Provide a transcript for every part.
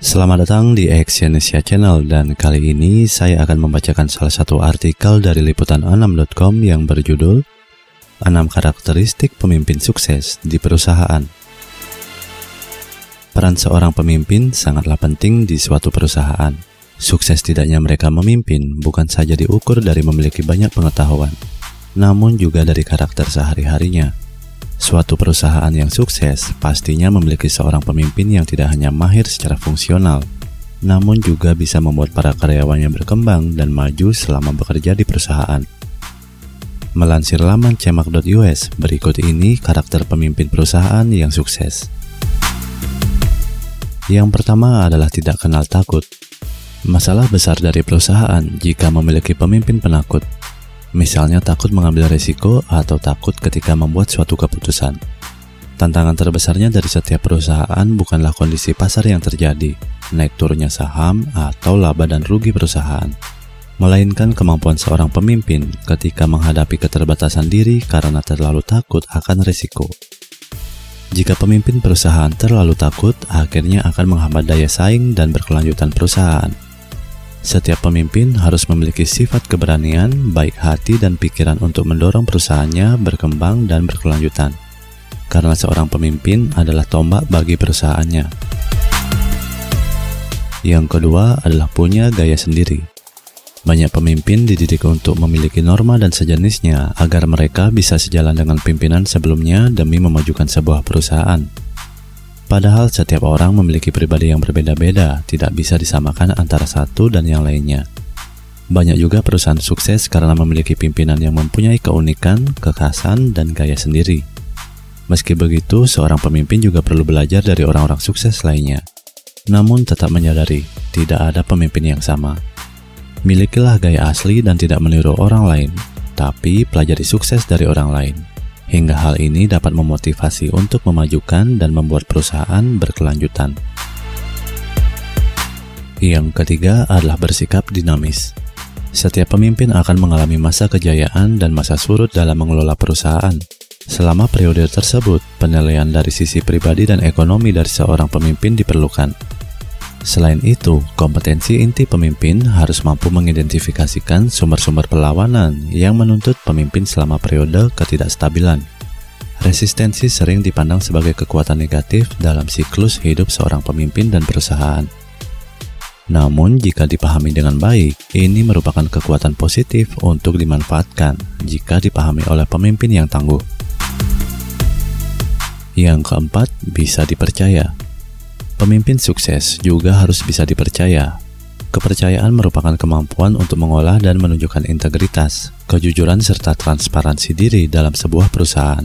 Selamat datang di Exyonesia Channel dan kali ini saya akan membacakan salah satu artikel dari liputan6.com yang berjudul 6 karakteristik pemimpin sukses di perusahaan. Peran seorang pemimpin sangatlah penting di suatu perusahaan. Sukses tidaknya mereka memimpin bukan saja diukur dari memiliki banyak pengetahuan, namun juga dari karakter sehari-harinya. Suatu perusahaan yang sukses pastinya memiliki seorang pemimpin yang tidak hanya mahir secara fungsional, namun juga bisa membuat para karyawannya berkembang dan maju selama bekerja di perusahaan. Melansir laman cemak.us, berikut ini karakter pemimpin perusahaan yang sukses. Yang pertama adalah tidak kenal takut. Masalah besar dari perusahaan jika memiliki pemimpin penakut misalnya takut mengambil resiko atau takut ketika membuat suatu keputusan. Tantangan terbesarnya dari setiap perusahaan bukanlah kondisi pasar yang terjadi, naik turunnya saham, atau laba dan rugi perusahaan, melainkan kemampuan seorang pemimpin ketika menghadapi keterbatasan diri karena terlalu takut akan resiko. Jika pemimpin perusahaan terlalu takut, akhirnya akan menghambat daya saing dan berkelanjutan perusahaan. Setiap pemimpin harus memiliki sifat keberanian, baik hati, dan pikiran untuk mendorong perusahaannya berkembang dan berkelanjutan. Karena seorang pemimpin adalah tombak bagi perusahaannya. Yang kedua adalah punya gaya sendiri. Banyak pemimpin dididik untuk memiliki norma dan sejenisnya agar mereka bisa sejalan dengan pimpinan sebelumnya demi memajukan sebuah perusahaan. Padahal setiap orang memiliki pribadi yang berbeda-beda, tidak bisa disamakan antara satu dan yang lainnya. Banyak juga perusahaan sukses karena memiliki pimpinan yang mempunyai keunikan, kekhasan, dan gaya sendiri. Meski begitu, seorang pemimpin juga perlu belajar dari orang-orang sukses lainnya. Namun tetap menyadari, tidak ada pemimpin yang sama. Milikilah gaya asli dan tidak meniru orang lain, tapi pelajari sukses dari orang lain hingga hal ini dapat memotivasi untuk memajukan dan membuat perusahaan berkelanjutan. Yang ketiga adalah bersikap dinamis. Setiap pemimpin akan mengalami masa kejayaan dan masa surut dalam mengelola perusahaan. Selama periode tersebut, penilaian dari sisi pribadi dan ekonomi dari seorang pemimpin diperlukan. Selain itu, kompetensi inti pemimpin harus mampu mengidentifikasikan sumber-sumber perlawanan yang menuntut pemimpin selama periode ketidakstabilan. Resistensi sering dipandang sebagai kekuatan negatif dalam siklus hidup seorang pemimpin dan perusahaan. Namun, jika dipahami dengan baik, ini merupakan kekuatan positif untuk dimanfaatkan jika dipahami oleh pemimpin yang tangguh. Yang keempat, bisa dipercaya. Pemimpin sukses juga harus bisa dipercaya. Kepercayaan merupakan kemampuan untuk mengolah dan menunjukkan integritas, kejujuran, serta transparansi diri dalam sebuah perusahaan.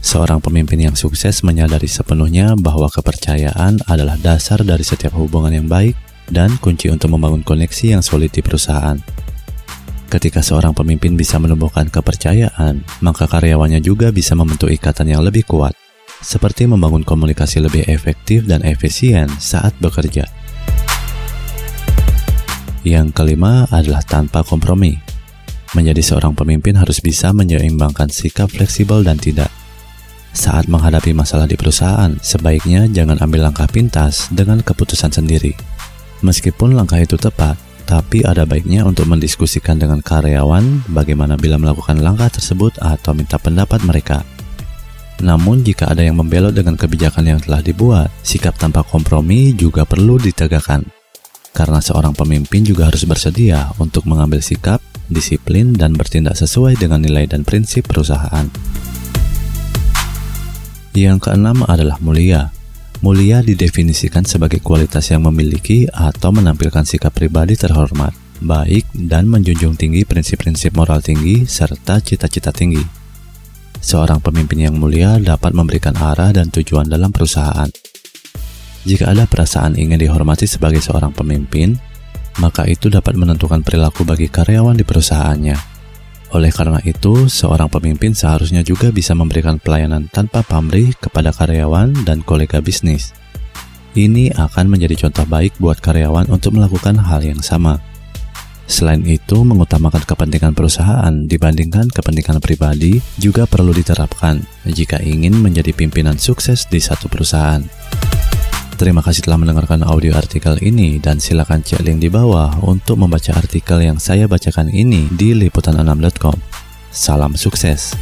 Seorang pemimpin yang sukses menyadari sepenuhnya bahwa kepercayaan adalah dasar dari setiap hubungan yang baik dan kunci untuk membangun koneksi yang solid di perusahaan. Ketika seorang pemimpin bisa menumbuhkan kepercayaan, maka karyawannya juga bisa membentuk ikatan yang lebih kuat seperti membangun komunikasi lebih efektif dan efisien saat bekerja. Yang kelima adalah tanpa kompromi. Menjadi seorang pemimpin harus bisa menyeimbangkan sikap fleksibel dan tidak. Saat menghadapi masalah di perusahaan, sebaiknya jangan ambil langkah pintas dengan keputusan sendiri. Meskipun langkah itu tepat, tapi ada baiknya untuk mendiskusikan dengan karyawan bagaimana bila melakukan langkah tersebut atau minta pendapat mereka. Namun jika ada yang membelot dengan kebijakan yang telah dibuat, sikap tanpa kompromi juga perlu ditegakkan. Karena seorang pemimpin juga harus bersedia untuk mengambil sikap, disiplin, dan bertindak sesuai dengan nilai dan prinsip perusahaan. Yang keenam adalah mulia. Mulia didefinisikan sebagai kualitas yang memiliki atau menampilkan sikap pribadi terhormat, baik, dan menjunjung tinggi prinsip-prinsip moral tinggi serta cita-cita tinggi. Seorang pemimpin yang mulia dapat memberikan arah dan tujuan dalam perusahaan. Jika ada perasaan ingin dihormati sebagai seorang pemimpin, maka itu dapat menentukan perilaku bagi karyawan di perusahaannya. Oleh karena itu, seorang pemimpin seharusnya juga bisa memberikan pelayanan tanpa pamrih kepada karyawan dan kolega bisnis. Ini akan menjadi contoh baik buat karyawan untuk melakukan hal yang sama. Selain itu, mengutamakan kepentingan perusahaan dibandingkan kepentingan pribadi juga perlu diterapkan jika ingin menjadi pimpinan sukses di satu perusahaan. Terima kasih telah mendengarkan audio artikel ini dan silakan cek link di bawah untuk membaca artikel yang saya bacakan ini di liputan6.com. Salam sukses.